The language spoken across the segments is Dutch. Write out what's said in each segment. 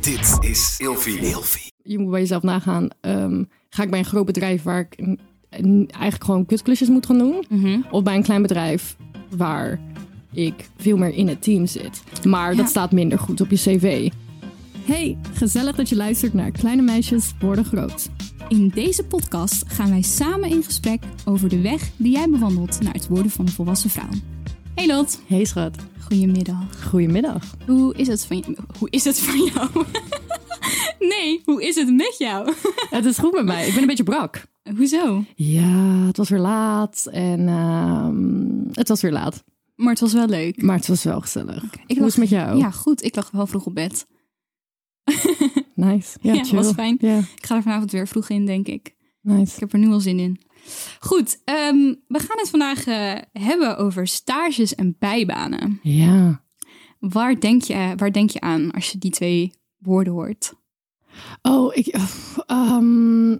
Dit is Ilfie. je moet bij jezelf nagaan. ehm, ga ik bij een groot bedrijf waar ik een- een- eigenlijk gewoon kutklusjes moet gaan doen? Mhm. Of bij een klein bedrijf waar ik veel meer in het team zit. Maar dat staat minder goed op je cv. Hey, gezellig dat je luistert naar Kleine Meisjes Worden Groot. In deze podcast gaan wij samen in gesprek over de weg die jij bewandelt naar het worden van een volwassen vrouw. Hey Lot, Hey schat, goedemiddag. goedemiddag. Hoe is het van, je- hoe is het van jou? nee, hoe is het met jou? Het is goed met mij. Ik ben een beetje brak. Hoezo? Ja, het was weer laat en ehm, het was weer laat. Maar het was wel leuk. Maar het was wel gezellig. Ik Hoe lag- is met jou? Ja, goed. Ik lag wel vroeg op bed. Nice. Ja, Ja, chill. was fijn. Ik ga er vanavond weer vroeg in, denk ik. nice. Ik heb er nu al zin in. Goed, ehm, we gaan het vandaag eh, hebben over stages en bijbanen. Ja. Waar denk, je, waar denk je aan als je die twee woorden hoort? Oh, ik... ehm,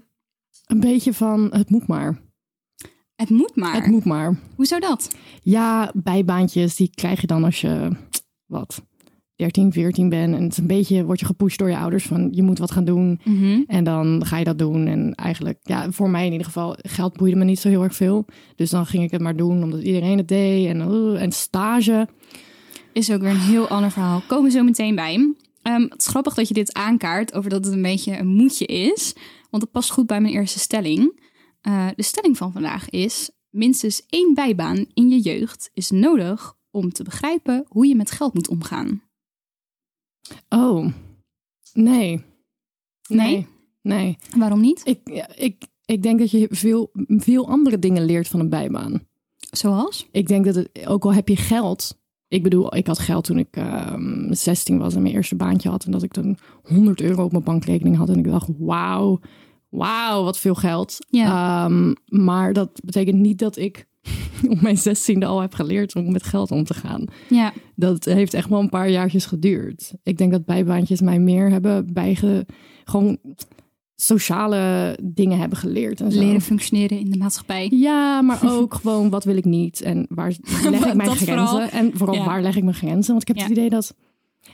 een beetje van het moet maar. Het moet maar. Het moet maar. Hoe zou dat? Ja, bijbaantjes die krijg je dan als je, wat, 13, 14 bent. En het is een beetje, word je gepusht door je ouders van je moet wat gaan doen. En dan ga je dat doen. En eigenlijk, ja, voor mij in ieder geval, geld boeide me niet zo heel erg veel. Dus dan ging ik het maar doen omdat iedereen het deed. En, en stage. Is ook weer een heel ander verhaal. Komen we zo meteen bij. Ehm, het is grappig dat je dit aankaart over dat het een beetje een moedje is. Want het past goed bij mijn eerste stelling. Eh, de stelling van vandaag is: minstens één bijbaan in je jeugd is nodig om te begrijpen hoe je met geld moet omgaan. Oh, nee. Nee? Nee. Waarom niet? Ik, ja, ik, ik denk dat je veel, veel andere dingen leert van een bijbaan. Zoals? Ik denk dat het, ook al heb je geld. Ik bedoel, ik had geld toen ik ehm 16 was en mijn eerste baantje had. En dat ik dan 100 euro op mijn bankrekening had. En ik dacht, wauw, wauw, wat veel geld. Ja. Ehm, maar dat betekent niet dat ik op mijn 16e al heb geleerd om met geld om te gaan. Ja, Dat heeft echt wel een paar jaartjes geduurd. Ik denk dat bijbaantjes mij meer hebben bijge... Gewoon sociale dingen hebben geleerd. En zo. leren functioneren in de maatschappij. Ja, maar ook gewoon wat wil ik niet en waar leg ik mijn grenzen. vooral. En vooral Ja. waar leg ik mijn grenzen. Want ik heb Ja. het idee dat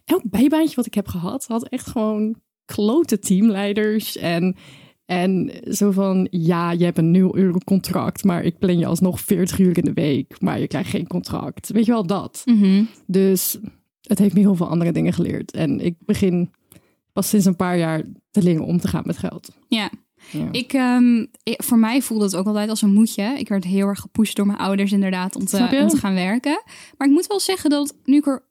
elk bijbaantje wat ik heb gehad, had echt gewoon klote teamleiders. En, en zo van, ja, je hebt een 0 euro contract, maar ik plan je alsnog 40 uur in de week. Maar je krijgt geen contract. Weet je wel, dat. Mhm. Dus het heeft me heel veel andere dingen geleerd. En ik begin pas sinds een paar jaar te leren om te gaan met geld. Ja. Ja. Ik, ehm, ik- voor mij voelde het ook altijd als een moedje. Ik werd heel erg gepusht door mijn ouders inderdaad om te, om te gaan werken. Maar ik moet wel zeggen dat nu ik er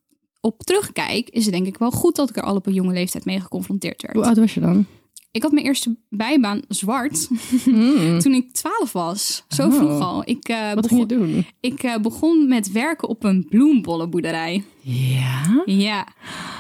op terugkijk, is het denk ik wel goed dat ik er al op een jonge leeftijd mee geconfronteerd werd. Hoe oud was je dan? Ik had mijn eerste bijbaan zwart Hmm. toen ik 12 was. Zo Oh. vroeg al. Ik, eh, Wat ging je begon, doen? ik eh, begon met werken op een bloembollenboerderij. Ja. Ja,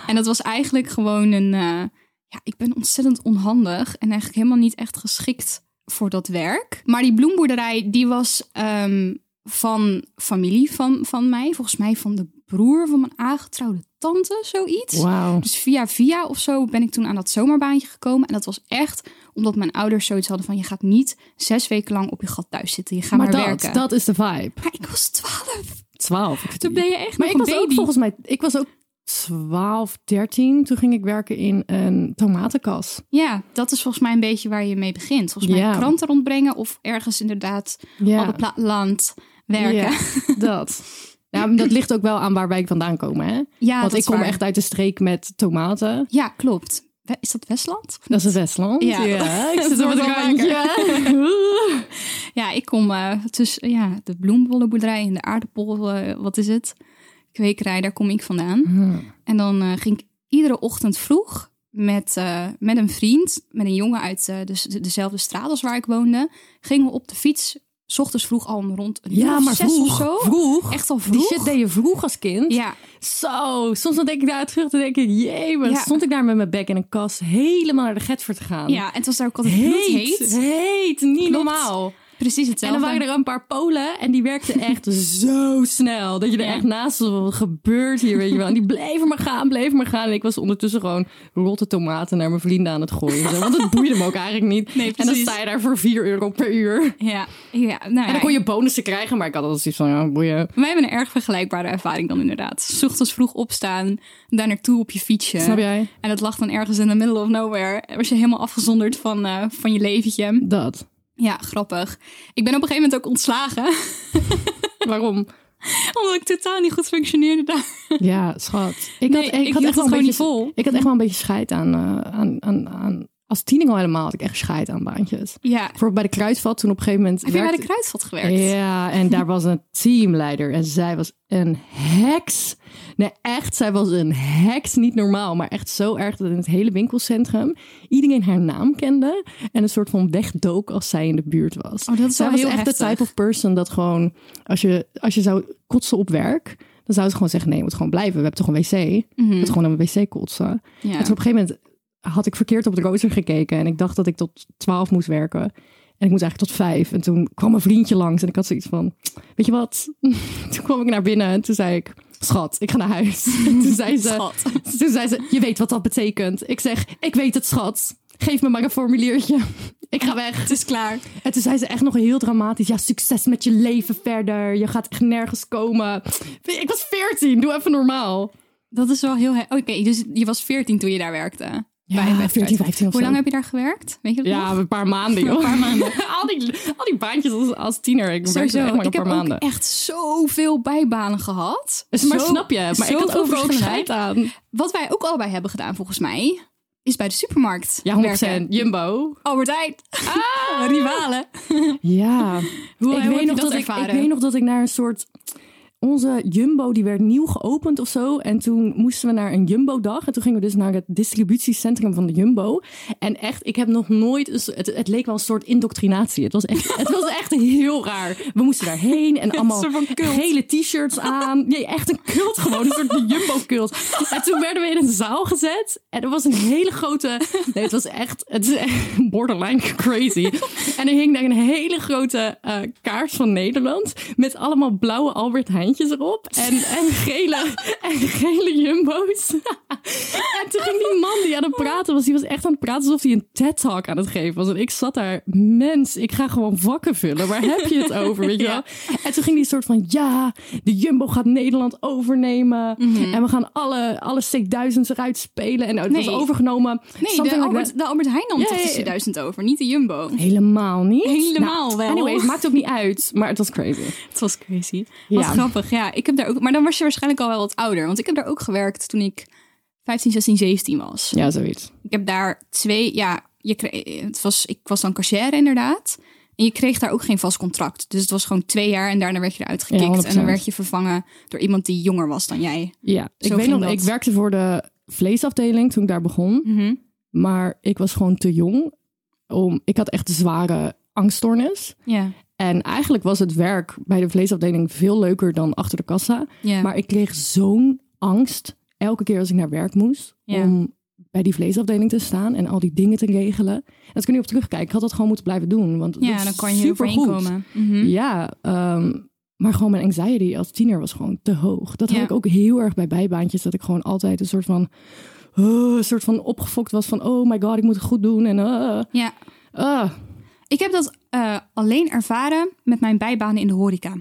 en dat was eigenlijk gewoon een. eh, ja, ik ben ontzettend onhandig en eigenlijk helemaal niet echt geschikt voor dat werk. Maar die bloemboerderij, die was ehm, van familie van, van mij. Volgens mij van de broer van mijn aangetrouwde tante, zoiets. Dus via via of zo ben ik toen aan dat zomerbaantje gekomen. En dat was echt omdat mijn ouders zoiets hadden van... je gaat niet zes weken lang op je gat thuis zitten. Je gaat Maar maar, dat, werken. dat is de vibe. Maar ik was twaalf. 12. Toen ben je echt maar nog ik een was baby. ook volgens mij, ik was ook 12, 13. Toen ging ik werken in een tomatenkas. Ja, dat is volgens mij een beetje waar je mee begint. Volgens mij Ja. kranten rondbrengen of ergens inderdaad Ja, op het platteland werken. Ja, dat. Ja, maar dat ligt ook wel aan waar wij vandaan komen, hè? Ja, Want ik kom waar. echt uit de streek met tomaten. Ja, klopt. Is dat Westland? Dat is het Westland. Ja. ik zit op het randje. Ja, ik kom eh, tussen ja, de bloembollenboerderij en de aardappel, eh, wat is het? Kwekerij, daar kom ik vandaan. En dan eh, ging ik iedere ochtend vroeg met, met een vriend, met een jongen uit de, de- dezelfde straat als waar ik woonde, gingen we op de fiets, s ochtends vroeg al om rond een Ja, maar zes vroeg. of zo. Vroeg. Echt al Die vroeg. shit deed je vroeg als kind. Ja, Zo, soms dan denk ik daar terug, dan denk ik, jee, maar Ja. stond ik daar met mijn bek in een kast helemaal naar de Getver te gaan. ja, en het was daar ook altijd heet, bloedheet. heet, niet Klopt. normaal. Precies En hetzelfde. dan waren er een paar Polen en die werkten echt zo snel. Dat je er Ja. echt naast was, wat gebeurt hier, weet je wel. En die bleven maar gaan, bleven maar gaan. En ik was ondertussen gewoon rotte tomaten naar mijn vrienden aan het gooien. Zo, want het boeide me ook eigenlijk niet. Nee, en dan sta je daar voor 4 euro per uur. Ja, ja, nou ja, En dan kon je bonussen krijgen, maar ik had altijd zoiets van, ja, boeien. Wij hebben een erg vergelijkbare ervaring dan inderdaad. ochtends vroeg opstaan, daar naartoe op je fietsje. Snap jij? En dat lag dan ergens in the middle of nowhere. Was je helemaal afgezonderd van, eh, van je leventje. Dat. Ja, grappig. Ik ben op een gegeven moment ook ontslagen. Waarom? omdat ik totaal niet goed functioneerde daar. Ja, schat. Ik Nee, had, ik had echt wel een beetje vol. Ik had echt wel een beetje scheid aan, eh, aan, aan, aan... Als tiener al helemaal had ik echt scheid aan baantjes. Ja. Bijvoorbeeld bij de kruidvat, toen op een gegeven moment... Heb je bij de kruidvat gewerkt? Ja, en daar was een teamleider en zij was een heks. Nee, echt, zij was een heks. Niet normaal, maar echt zo erg dat in het hele winkelcentrum iedereen haar naam kende en een soort van wegdook als zij in de buurt was. Oh, dat is zij was heel echt de type of person dat gewoon, als je, als je zou kotsen op werk, dan zou ze gewoon zeggen, nee, je moet gewoon blijven. We hebben toch een wc? Mhm. Je moet gewoon naar een wc kotsen. Ja. En toen op een gegeven moment had ik verkeerd op de rooster gekeken. En ik dacht dat ik tot 12 moest werken. En ik moest eigenlijk tot vijf. En toen kwam een vriendje langs. En ik had zoiets van, weet je wat? toen kwam ik naar binnen en toen zei ik, schat, ik ga naar huis. En toen zei ze, Schat. toen zei ze, je weet wat dat betekent. Ik zeg, ik weet het, schat. Geef me maar een formuliertje. Ik ga weg. Het is klaar. En toen zei ze echt nog heel dramatisch. Ja, succes met je leven verder. Je gaat echt nergens komen. Ik was 14. Doe even normaal. Dat is wel heel... he- Oké, dus je was 14 toen je daar werkte. Ja, Bij- bij de 14, kruidvat. 15 of Hoe lang heb je daar gewerkt? Weet je dat Ja, nog? een paar maanden, joh. Een paar maanden. al, die, al die baantjes als, als tiener. Ik Sowieso. echt maar een Ik heb paar ook maanden. echt zoveel bijbanen gehad. Dus maar Zo- snap je, maar ik had overal scheid aan. Wat wij ook allebei hebben gedaan, volgens mij, is bij de supermarkt Ja, 100%. werken. Jumbo. Albert Heijn. Ah, rivalen. Ja. Hoe, ik, weet nog dat dat ik, ik weet nog dat ik naar een soort... Onze Jumbo, die werd nieuw geopend of zo. En toen moesten we naar een Jumbo-dag. En toen gingen we dus naar het distributiecentrum van de Jumbo. En echt, ik heb nog nooit... Het, het leek wel een soort indoctrinatie. Het was echt, het was echt heel raar. We moesten daarheen en allemaal gele t-shirts aan. Nee, echt een cult gewoon. Een soort Jumbo-cult. En toen werden we in een zaal gezet. En er was een hele grote... Nee, het was echt... Het is echt borderline crazy. En er hing daar een hele grote eh, kaart van Nederland. Met allemaal blauwe Albert Erop. En, en, gele, en gele Jumbo's. en toen ging die man die aan het praten was... Die was echt aan het praten alsof hij een TED-talk aan het geven was. En ik zat daar... Mens, ik ga gewoon vakken vullen. Waar heb je het over, weet je wel? En toen ging die soort van... Ja, de Jumbo gaat Nederland overnemen. En we gaan alle, alle C1000's eruit spelen. En nou, het Nee. was overgenomen. Nee, de Albert, de Albert Heijn nam toch de ja. 2000 over, niet de Jumbo. Helemaal niet. Helemaal Nou, wel. Anyway, het maakt ook niet uit. Maar het was crazy. Het was crazy. Ja. Wat grappig, ja. Ik heb daar ook, maar dan was je waarschijnlijk al wel wat ouder. Want ik heb daar ook gewerkt toen ik 15, 16, 17 was. Ja, zoiets. Ik heb daar twee, ja, je kreeg, het was, ik was dan cashier inderdaad. En je kreeg daar ook geen vast contract. Dus het was gewoon twee jaar en daarna werd je eruit Ja, gekikt. en dan 100%. werd je vervangen door iemand die jonger was dan jij. Ja, ik weet nog, dat. ik werkte voor de vleesafdeling toen ik daar begon. Mhm. Maar ik was gewoon te jong. Om, ik had echt een zware angststoornis. Ja. En eigenlijk was het werk bij de vleesafdeling veel leuker dan achter de kassa. Maar ik kreeg zo'n angst elke keer als ik naar werk moest. Om bij die vleesafdeling te staan en al die dingen te regelen. En dat kun je op terugkijken. Ik had dat gewoon moeten blijven doen. Want ja, dan kan je supergoed. komen. Mhm. Ja, ehm, maar gewoon mijn anxiety als tiener was gewoon te hoog. Dat had ik ook heel erg bij bijbaantjes. Dat ik gewoon altijd een soort van... oh, een soort van opgefokt was van... Oh my god, ik moet het goed doen. En uh, Ja. uh. Ik heb dat eh, alleen ervaren met mijn bijbanen in de horeca.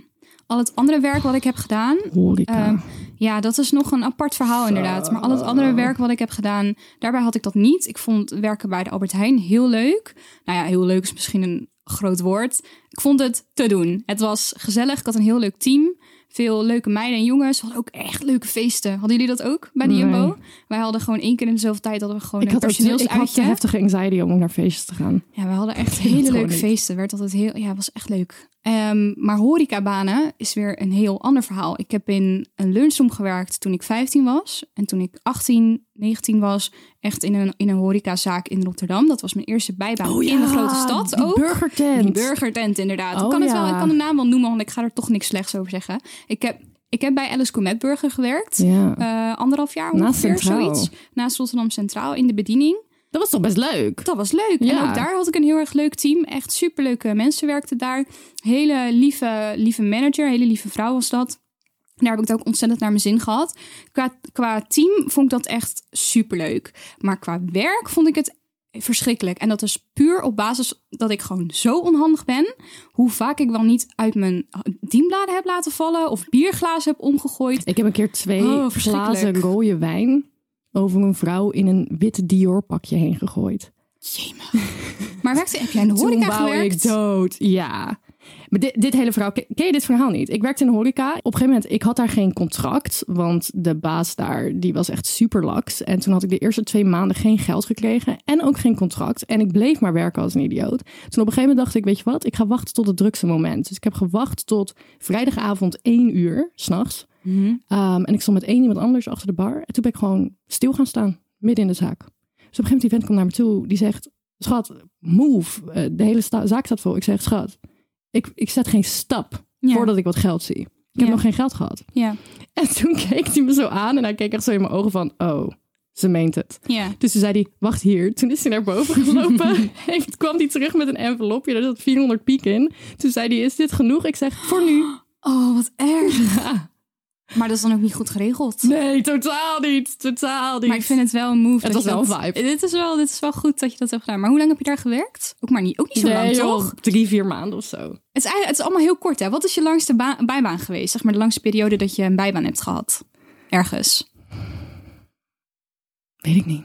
Al het andere werk wat ik heb gedaan, Horeca. Ehm, ja, dat is nog een apart verhaal inderdaad. Maar al het andere werk wat ik heb gedaan, daarbij had ik dat niet. Ik vond werken bij de Albert Heijn heel leuk. Nou ja, heel leuk is misschien een groot woord. Ik vond het te doen. Het was gezellig. Ik had een heel leuk team. Veel leuke meiden en jongens. We hadden ook echt leuke feesten. Hadden jullie dat ook bij de Nee. Jumbo? Wij hadden gewoon één keer in dezelfde tijd hadden we gewoon ik een had, ook, ik had personeelsuitje. te heftige anxiety om naar feestjes te gaan. Ja, we hadden echt hele leuke feesten. Werd altijd heel, ja, was echt leuk. Ehm, maar horecabanen is weer een heel ander verhaal. Ik heb in een lunchroom gewerkt toen ik 15 was. En toen ik 18, 19 was, echt in een, in een horecazaak in Rotterdam. Dat was mijn eerste bijbaan in de grote stad Oh die ook. burgertent. Die burgertent, inderdaad. ik, Oh, kan het wel, ja. ik kan de naam wel noemen, want ik ga er toch niks slechts over zeggen. Ik heb, ik heb bij Alice Comet Burger gewerkt. Ja. Eh, anderhalf jaar Naast ongeveer, Centraal. zoiets. Naast Rotterdam Centraal in de bediening. Dat was toch best leuk? Dat was leuk. Ja. En ook daar had ik een heel erg leuk team. Echt superleuke mensen werkten daar. Hele lieve, lieve manager, hele lieve vrouw was dat. Daar heb ik het ook ontzettend naar mijn zin gehad. Qua, qua team vond ik dat echt superleuk. Maar qua werk vond ik het verschrikkelijk. En dat is puur op basis dat ik gewoon zo onhandig ben. Hoe vaak ik wel niet uit mijn dienbladen heb laten vallen. Of bierglazen heb omgegooid. Ik heb een keer twee Oh, glazen rode wijn over een vrouw in een wit Dior pakje heen gegooid. Maar werkte, heb jij in de horeca Toen gewerkt? ik dood. Ja. Maar dit, dit hele verhaal, ken je dit verhaal niet? Ik werkte in de horeca. Op een gegeven moment, ik had daar geen contract, want de baas daar, die was echt super laks. En toen had ik de eerste twee maanden geen geld gekregen en ook geen contract. En ik bleef maar werken als een idioot. Toen op een gegeven moment dacht ik, weet je wat, ik ga wachten tot het drukste moment. Dus ik heb gewacht tot vrijdagavond één uur, s'nachts. Um, en ik stond met één iemand anders achter de bar. En toen ben ik gewoon stil gaan staan, midden in de zaak. Dus op een gegeven moment die vent komt naar me toe. Die zegt, schat, move. Eh, de hele zaak staat vol. Ik zeg, schat, ik, ik zet geen stap Ja. voordat ik wat geld zie. Ik heb Ja. nog geen geld gehad. Ja, En toen keek hij me zo aan en hij keek echt zo in mijn ogen van, oh, ze meent het. ja. Dus toen zei hij, wacht hier. Toen is hij naar boven gelopen. en kwam hij terug met een envelopje. Daar zat 400 piek in. Toen zei hij, is dit genoeg? Ik zeg, voor nu. Oh, wat erg. Maar dat is dan ook niet goed geregeld. Nee, totaal niet. Totaal niet. Maar ik vind het wel een move. Het was wel een vibe. Dit is wel, dit is wel goed dat je dat hebt gedaan. Maar hoe lang heb je daar gewerkt? Ook maar niet, ook niet zo lang, joh, toch? Drie, vier maanden of zo. Het is, eigenlijk- het is allemaal heel kort, hè? Wat is je langste ba- bijbaan geweest? Zeg maar de langste periode dat je een bijbaan hebt gehad. Ergens. Weet ik niet.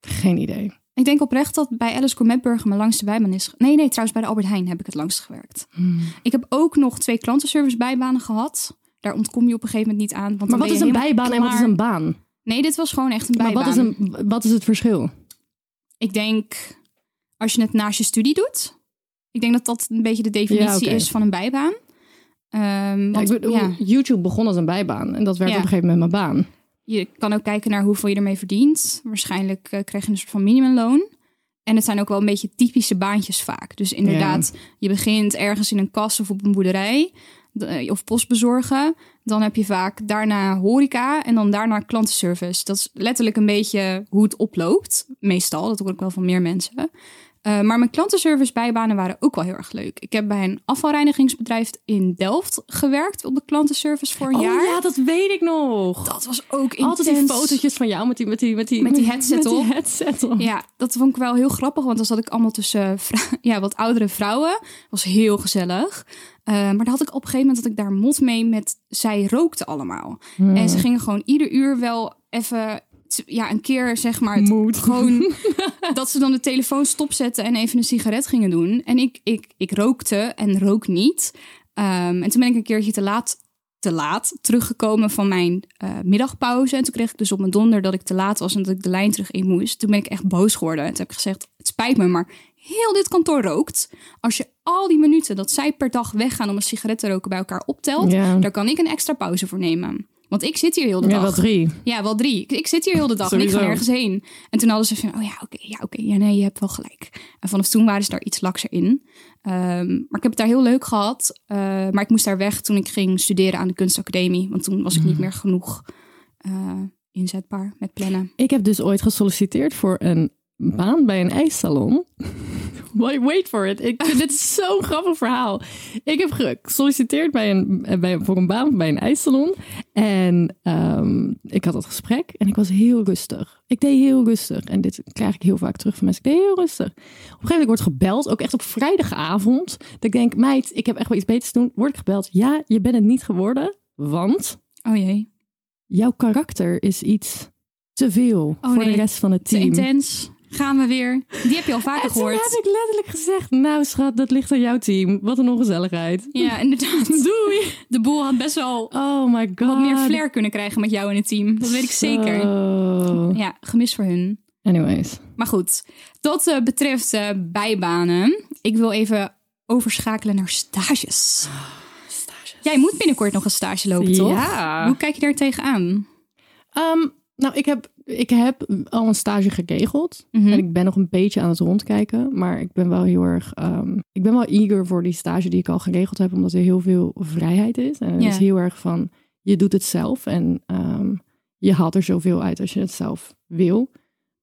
Geen idee. Ik denk oprecht dat bij Alice Burger mijn langste bijbaan is. Nee, nee, trouwens bij de Albert Heijn heb ik het langst gewerkt. Hmm. Ik heb ook nog twee klantenservice bijbanen gehad. Daar ontkom je op een gegeven moment niet aan. Want Maar wat is een bijbaan en wat is een baan? Nee, dit was gewoon echt een Maar bijbaan. wat is, een, wat is het verschil? Ik denk, als je het naast je studie doet. Ik denk dat dat een beetje de definitie Ja, is van een bijbaan. Ja, want, ik bedoel, ja, YouTube begon als een bijbaan. En dat werd op een gegeven moment mijn baan. je kan ook kijken naar hoeveel je ermee verdient. Waarschijnlijk eh, krijg je een soort van minimumloon. En het zijn ook wel een beetje typische baantjes vaak. Dus inderdaad, je begint ergens in een kas of op een boerderij. De- Of post bezorgen. Dan heb je vaak daarna horeca en dan daarna klantenservice. Dat is letterlijk een beetje hoe het oploopt. Meestal, dat hoor ik wel van meer mensen. Eh, maar mijn klantenservice bijbanen waren ook wel heel erg leuk. Ik heb bij een afvalreinigingsbedrijf in Delft gewerkt op de klantenservice voor een jaar. Oh ja, dat weet ik nog. Dat was ook Altijd die intens. fotootjes van jou met die, met die, met die, Met die headset met die op. headset op. Ja, dat vond ik wel heel grappig, want dan zat ik allemaal tussen ja, wat oudere vrouwen. was heel gezellig. Eh, maar dan had ik op een gegeven moment dat ik daar mot mee met zij rookten allemaal. Hmm. En ze gingen gewoon ieder uur wel even ja, een keer zeg maar Moed. gewoon dat ze dan de telefoon stopzetten en even een sigaret gingen doen. En ik, ik, ik rookte en rook niet. Ehm, en toen ben ik een keertje te laat, te laat teruggekomen van mijn eh, middagpauze. En toen kreeg ik dus op mijn donder dat ik te laat was en dat ik de lijn terug in moest. Toen ben ik echt boos geworden. En toen heb ik gezegd, het spijt me, maar heel dit kantoor rookt. Als je al die minuten dat zij per dag weggaan om een sigaret te roken bij elkaar optelt, Ja. daar kan ik een extra pauze voor nemen. Want ik zit hier heel de Ja, dag. wel drie. Ja, wel drie. Ik, zit hier heel de dag en ik ga nergens heen. En toen hadden ze van, oh ja, oké, ja, oké, ja, nee, je hebt wel gelijk. En vanaf toen waren ze daar iets lakser in. Ehm, maar ik heb het daar heel leuk gehad. Eh, maar ik moest daar weg toen ik ging studeren aan de kunstacademie. Want toen was ik Mm. niet meer genoeg eh, inzetbaar met plannen. Ik heb dus ooit gesolliciteerd voor een baan bij een ijssalon. Wait, wait for it. Ik vind dit zo'n grappig verhaal. Ik heb gesolliciteerd bij een, eh, bij, voor een baan bij een ijssalon. En ehm, ik had dat gesprek en ik was heel rustig. Ik deed heel rustig. En dit krijg ik heel vaak terug van mensen. Ik deed heel rustig. Op een gegeven moment word ik gebeld, ook echt op vrijdagavond. Dat ik denk, meid, ik heb echt wel iets beters te doen. Word ik gebeld, ja, je bent het niet geworden. Want Oh jee, jouw karakter is iets te veel Oh, voor nee. de rest van het te team. intens. Gaan we weer. Die heb je al vaker gehoord. heb ik letterlijk gezegd, nou schat, dat ligt aan jouw team. Wat een ongezelligheid. Ja, inderdaad. Doei. De boel had best wel Oh my god. wat meer flair kunnen krijgen met jou in het team. Dat weet ik zeker. Ja, gemis voor hun. Anyways. Maar goed, dat eh, betreft eh, bijbanen. Ik wil even overschakelen naar stages. Jij moet binnenkort nog een stage lopen, toch? Ja. Hoe kijk je daar tegenaan? Ehm, nou, ik heb, ik heb al een stage geregeld. Mhm. En ik ben nog een beetje aan het rondkijken. Maar ik ben wel heel erg... ehm, ik ben wel eager voor die stage die ik al geregeld heb. Omdat er heel veel vrijheid is. En het is heel erg van... Je doet het zelf. En ehm, je haalt er zoveel uit als je het zelf wil.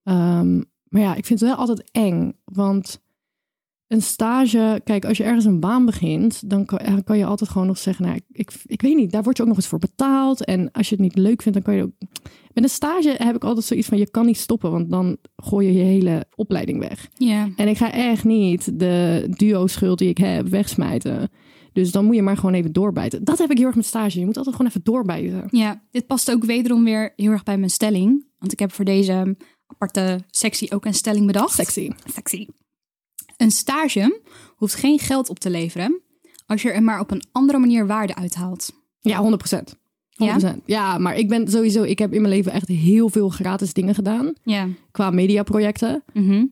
Ehm, Maar ja, ik vind het wel altijd eng. Want een stage, kijk, als je ergens een baan begint, dan kan, dan kan je altijd gewoon nog zeggen, nou, ik, ik, ik weet niet, daar word je ook nog eens voor betaald. En als je het niet leuk vindt, dan kan je ook. Met een stage heb ik altijd zoiets van, je kan niet stoppen, want dan gooi je je hele opleiding weg. Ja. En ik ga echt niet de duo-schuld die ik heb wegsmijten. Dus dan moet je maar gewoon even doorbijten. Dat heb ik heel erg met stage. Je moet altijd gewoon even doorbijten. Ja, dit past ook wederom weer heel erg bij mijn stelling. Want ik heb voor deze aparte sectie ook een stelling bedacht. Sexy. Sexy. Een stage hoeft geen geld op te leveren als je er maar op een andere manier waarde uithaalt. Ja, 100 procent. 100%. Ja? maar ik ben sowieso, ik heb in mijn leven echt heel veel gratis dingen gedaan. Ja. Qua mediaprojecten.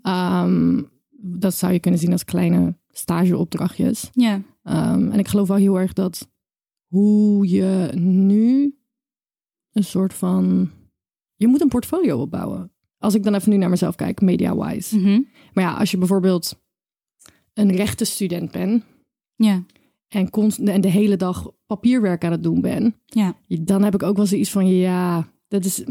Ehm, dat zou je kunnen zien als kleine stageopdrachtjes. Ja. Ehm, en ik geloof wel heel erg dat hoe je nu een soort van. Je moet een portfolio opbouwen. Als ik dan even nu naar mezelf kijk, media-wise. Mhm. Maar ja, als je bijvoorbeeld een rechtenstudent bent Ja. en, const- en de hele dag papierwerk aan het doen bent, Ja. dan heb ik ook wel zoiets van, ja, dat is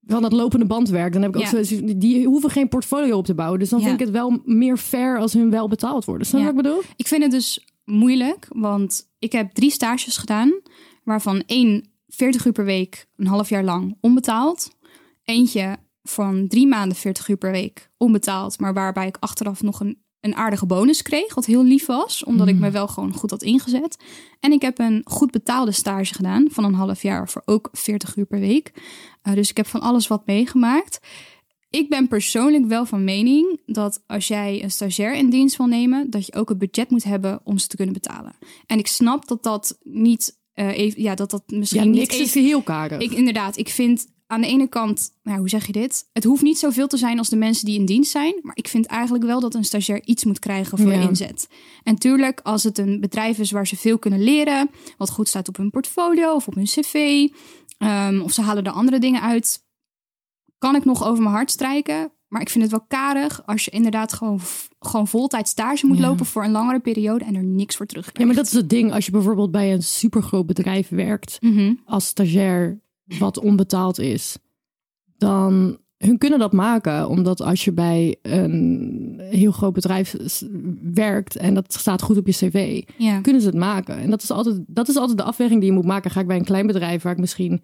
wel dat lopende bandwerk. Dan heb ik ook Ja. zoiets van, die hoeven geen portfolio op te bouwen. Dus dan Ja. vind ik het wel meer fair als hun wel betaald worden. Snap je Ja. wat ik bedoel? Ik vind het dus moeilijk, want ik heb drie stages gedaan, waarvan één 40 uur per week, een half jaar lang onbetaald. Eentje van drie maanden 40 uur per week onbetaald, maar waarbij ik achteraf nog een, een aardige bonus kreeg, wat heel lief was, omdat ik me wel gewoon goed had ingezet. En ik heb een goed betaalde stage gedaan van een half jaar voor ook 40 uur per week. Uh, dus ik heb van alles wat meegemaakt. Ik ben persoonlijk wel van mening dat als jij een stagiair in dienst wil nemen, dat je ook het budget moet hebben om ze te kunnen betalen. En ik snap dat dat niet uh, even, ja, dat dat misschien Ja, niet niks is even, heel karig. ik, inderdaad, ik vind aan de ene kant, nou, hoe zeg je dit? Het hoeft niet zoveel te zijn als de mensen die in dienst zijn. Maar ik vind eigenlijk wel dat een stagiair iets moet krijgen voor Ja. inzet. En tuurlijk, als het een bedrijf is waar ze veel kunnen leren, wat goed staat op hun portfolio of op hun cv, ehm, of ze halen er andere dingen uit, kan ik nog over mijn hart strijken. Maar ik vind het wel karig als je inderdaad gewoon, gewoon voltijd stage moet Ja. lopen voor een langere periode en er niks voor terug Ja, maar dat is het ding. Als je bijvoorbeeld bij een supergroot bedrijf werkt Mhm. als stagiair wat onbetaald is, dan hun kunnen dat maken, omdat als je bij een heel groot bedrijf werkt en dat staat goed op je cv, Ja. kunnen ze het maken. En dat is altijd, dat is altijd de afweging die je moet maken. Ga ik bij een klein bedrijf waar ik misschien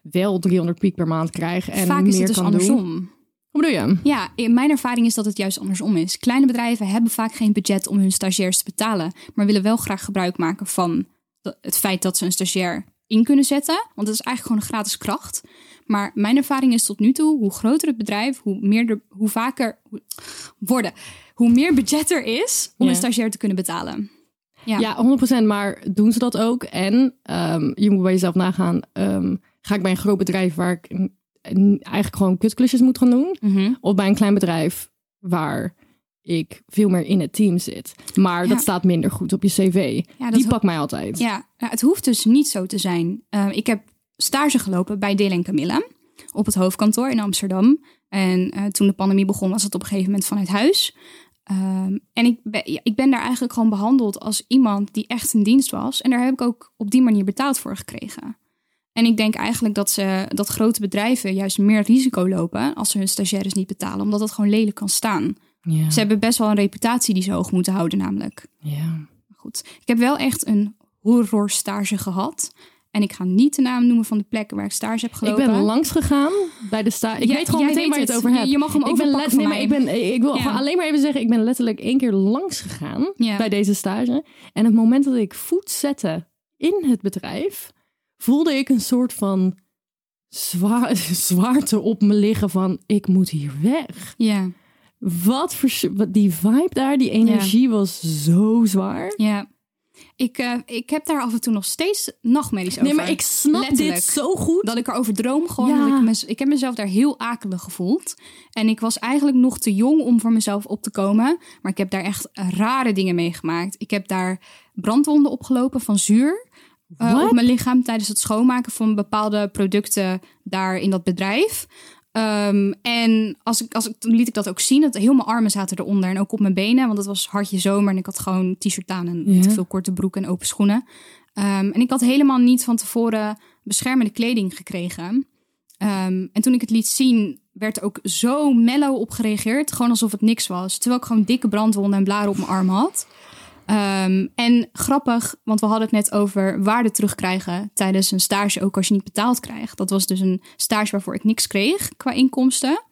wel 300 piek per maand krijg en Vaak meer is het dus kan andersom. doen. Hoe bedoel je? Ja, in mijn ervaring is dat het juist andersom is. Kleine bedrijven hebben vaak geen budget om hun stagiairs te betalen, maar willen wel graag gebruik maken van het feit dat ze een stagiair in kunnen zetten. Want het is eigenlijk gewoon een gratis kracht. Maar mijn ervaring is tot nu toe, hoe groter het bedrijf, hoe, meer er, hoe vaker hoe- worden, hoe meer budget er is om een stagiair te kunnen betalen. Ja. Ja, 100%. Maar doen ze dat ook? En ehm, je moet bij jezelf nagaan. ehm, ga ik bij een groot bedrijf waar ik eigenlijk gewoon kutklusjes moet gaan doen? Mhm. Of bij een klein bedrijf waar ik veel meer in het team zit. Maar Ja. dat staat minder goed op je cv. Ja, dat Die pakt mij altijd. Ja, nou, het hoeft dus niet zo te zijn. Uh, ik heb stage gelopen bij Deel en Camilla op het hoofdkantoor in Amsterdam. En uh, toen de pandemie begon, was het op een gegeven moment vanuit huis. Um, en ik ben, ja, ik ben daar eigenlijk gewoon behandeld als iemand die echt in dienst was. En daar heb ik ook op die manier betaald voor gekregen. En ik denk eigenlijk dat, ze, dat grote bedrijven juist meer risico lopen als ze hun stagiaires niet betalen, omdat het gewoon lelijk kan staan. Ja. Ze hebben best wel een reputatie die ze hoog moeten houden, namelijk. ja. Goed. Ik heb wel echt een horrorstage gehad. En ik ga niet de naam noemen van de plekken waar ik stage heb Ik gelopen. ben langs gegaan bij de sta. Ik weet gewoon meteen weet waar je het over Je- hebt. je mag hem ik ben overpakken nee, maar ik, mij. ben, ik wil Ja. alleen maar even zeggen, ik ben letterlijk één keer langs gegaan Ja. bij deze stage. En het moment dat ik voet zette in het bedrijf, voelde ik een soort van zwaar, zwaarte op me liggen van ik moet hier weg. Ja, Wat voor wat die vibe daar, die energie was zo zwaar. ja. Ik, eh, ik heb daar af en toe nog steeds nachtmerries over. Nee, maar ik snap Letterlijk. dit zo goed. Dat ik erover droom gewoon. Ja. dat Ik, mez- ik heb mezelf daar heel akelig gevoeld. En ik was eigenlijk nog te jong om voor mezelf op te komen. Maar ik heb daar echt rare dingen meegemaakt. Ik heb daar brandwonden opgelopen van zuur. eh, op mijn lichaam tijdens het schoonmaken van bepaalde producten daar in dat bedrijf. Ehm, en als ik, als ik, toen liet ik dat ook zien. Dat heel mijn armen zaten eronder en ook op mijn benen. Want het was hartje zomer en ik had gewoon t-shirt aan en Ja. te veel korte broek en open schoenen. Ehm, en ik had helemaal niet van tevoren beschermende kleding gekregen. Ehm, en toen ik het liet zien werd ook zo mellow op gereageerd. Gewoon alsof het niks was. Terwijl ik gewoon dikke brandwonden en blaren op mijn arm had. Ehm, en grappig, want we hadden het net over waarde terugkrijgen tijdens een stage, ook als je niet betaald krijgt. Dat was dus een stage waarvoor ik niks kreeg qua inkomsten.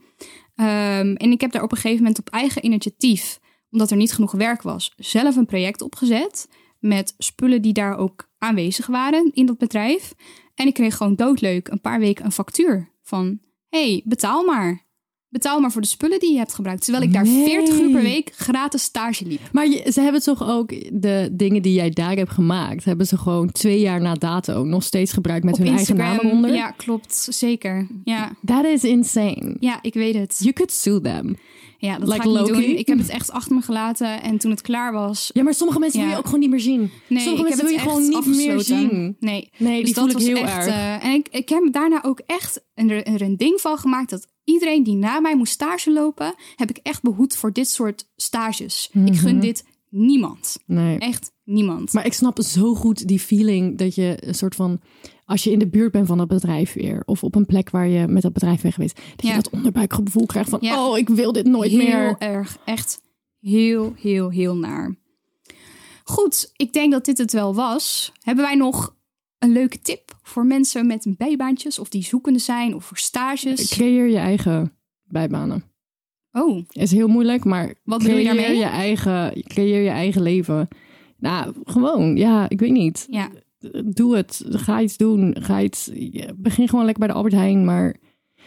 Ehm, en ik heb daar op een gegeven moment op eigen initiatief, omdat er niet genoeg werk was, zelf een project opgezet met spullen die daar ook aanwezig waren in dat bedrijf. En ik kreeg gewoon doodleuk een paar weken een factuur van: hey, betaal maar. Betaal maar voor de spullen die je hebt gebruikt. Terwijl ik daar Nee. 40 uur per week gratis stage liep. Maar je- ze hebben toch ook de dingen die jij daar hebt gemaakt, hebben ze gewoon twee jaar na dato nog steeds gebruikt met Op hun eigen naam eronder? Ja, klopt. Zeker. Ja. That is insane. ja, ik weet het. You could sue them. Ja, dat Like ga ik niet doen. Ik heb het echt achter me gelaten. En toen het klaar was... Ja, maar sommige mensen Ja. wil je ook gewoon niet meer zien. Nee, sommige ik mensen wil je gewoon niet meer zien. Nee, Nee, dus die voel dat ik was heel echt... erg. eh, en ik, ik heb daarna ook echt er, er een ding van gemaakt... dat iedereen die na mij moest stage lopen... heb ik echt behoed voor dit soort stages. Ik gun dit niemand. Nee. Echt niemand. Maar ik snap zo goed die feeling dat je een soort van... Als je in de buurt bent van dat bedrijf weer... of op een plek waar je met dat bedrijf bent geweest... dat Ja. je dat onderbuikgevoel krijgt van... Ja. oh, ik wil dit nooit heel meer. erg. Echt heel, heel, heel naar. Goed, ik denk dat dit het wel was. Hebben wij nog een leuke tip voor mensen met bijbaantjes... of die zoekende zijn of voor stages? Creëer je eigen bijbanen. Oh, Is heel moeilijk, maar Wat bedoel je creëer daarmee? Je eigen, creëer je eigen leven. Nou, gewoon, ja, ik weet niet. ja. Doe het. Ga iets doen. Ga iets, begin gewoon lekker bij de Albert Heijn, maar...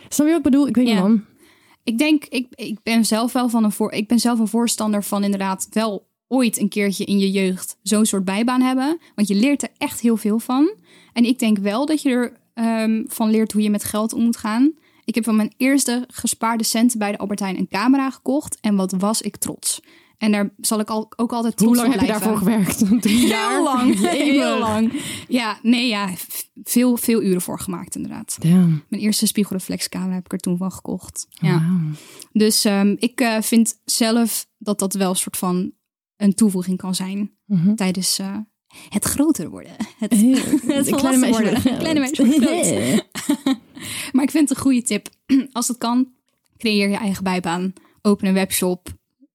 Snap je wat ik bedoel? Ik weet Ja. niet, man. Ik denk, ik, ik ben zelf wel van een voor, ik ben zelf een voorstander van inderdaad wel ooit een keertje in je jeugd zo'n soort bijbaan hebben. Want je leert er echt heel veel van. En ik denk wel dat je er ehm, van leert hoe je met geld om moet gaan. Ik heb van mijn eerste gespaarde centen bij de Albert Heijn een camera gekocht. En wat was ik trots. En daar zal ik al, ook altijd trots Hoe lang op heb je blijven. daarvoor gewerkt? Drie jaar? Heel lang, heel lang. Ja, nee, ja, veel, veel uren voor gemaakt inderdaad. Damn. Mijn eerste spiegelreflexcamera heb ik er toen van gekocht. Ja. Dus ehm, ik eh, vind zelf dat dat wel een soort van een toevoeging kan zijn Mhm. tijdens eh, het groter worden. Het, Heel- het volwassen worden. geld. Kleine meisje. Maar ik vind het een goede tip. Als het kan, creëer je eigen bijbaan. Open een webshop.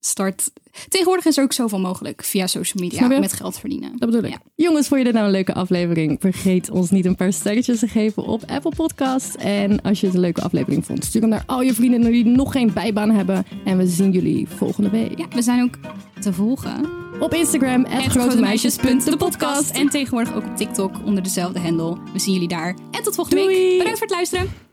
Start. Tegenwoordig is er ook zoveel mogelijk via social media met geld verdienen. Dat bedoel ik. Ja. Jongens, vond je dit nou een leuke aflevering? Vergeet ons niet een paar sterretjes te geven op Apple Podcast. En als je het een leuke aflevering vond, stuur hem naar al je vrienden die nog geen bijbaan hebben. En we zien jullie volgende week. Ja, we zijn ook te volgen. Op Instagram, grotemeisjes.depodcast. En tegenwoordig ook op TikTok onder dezelfde handle. We zien jullie daar. En tot volgende Doei! week. Bedankt voor het luisteren.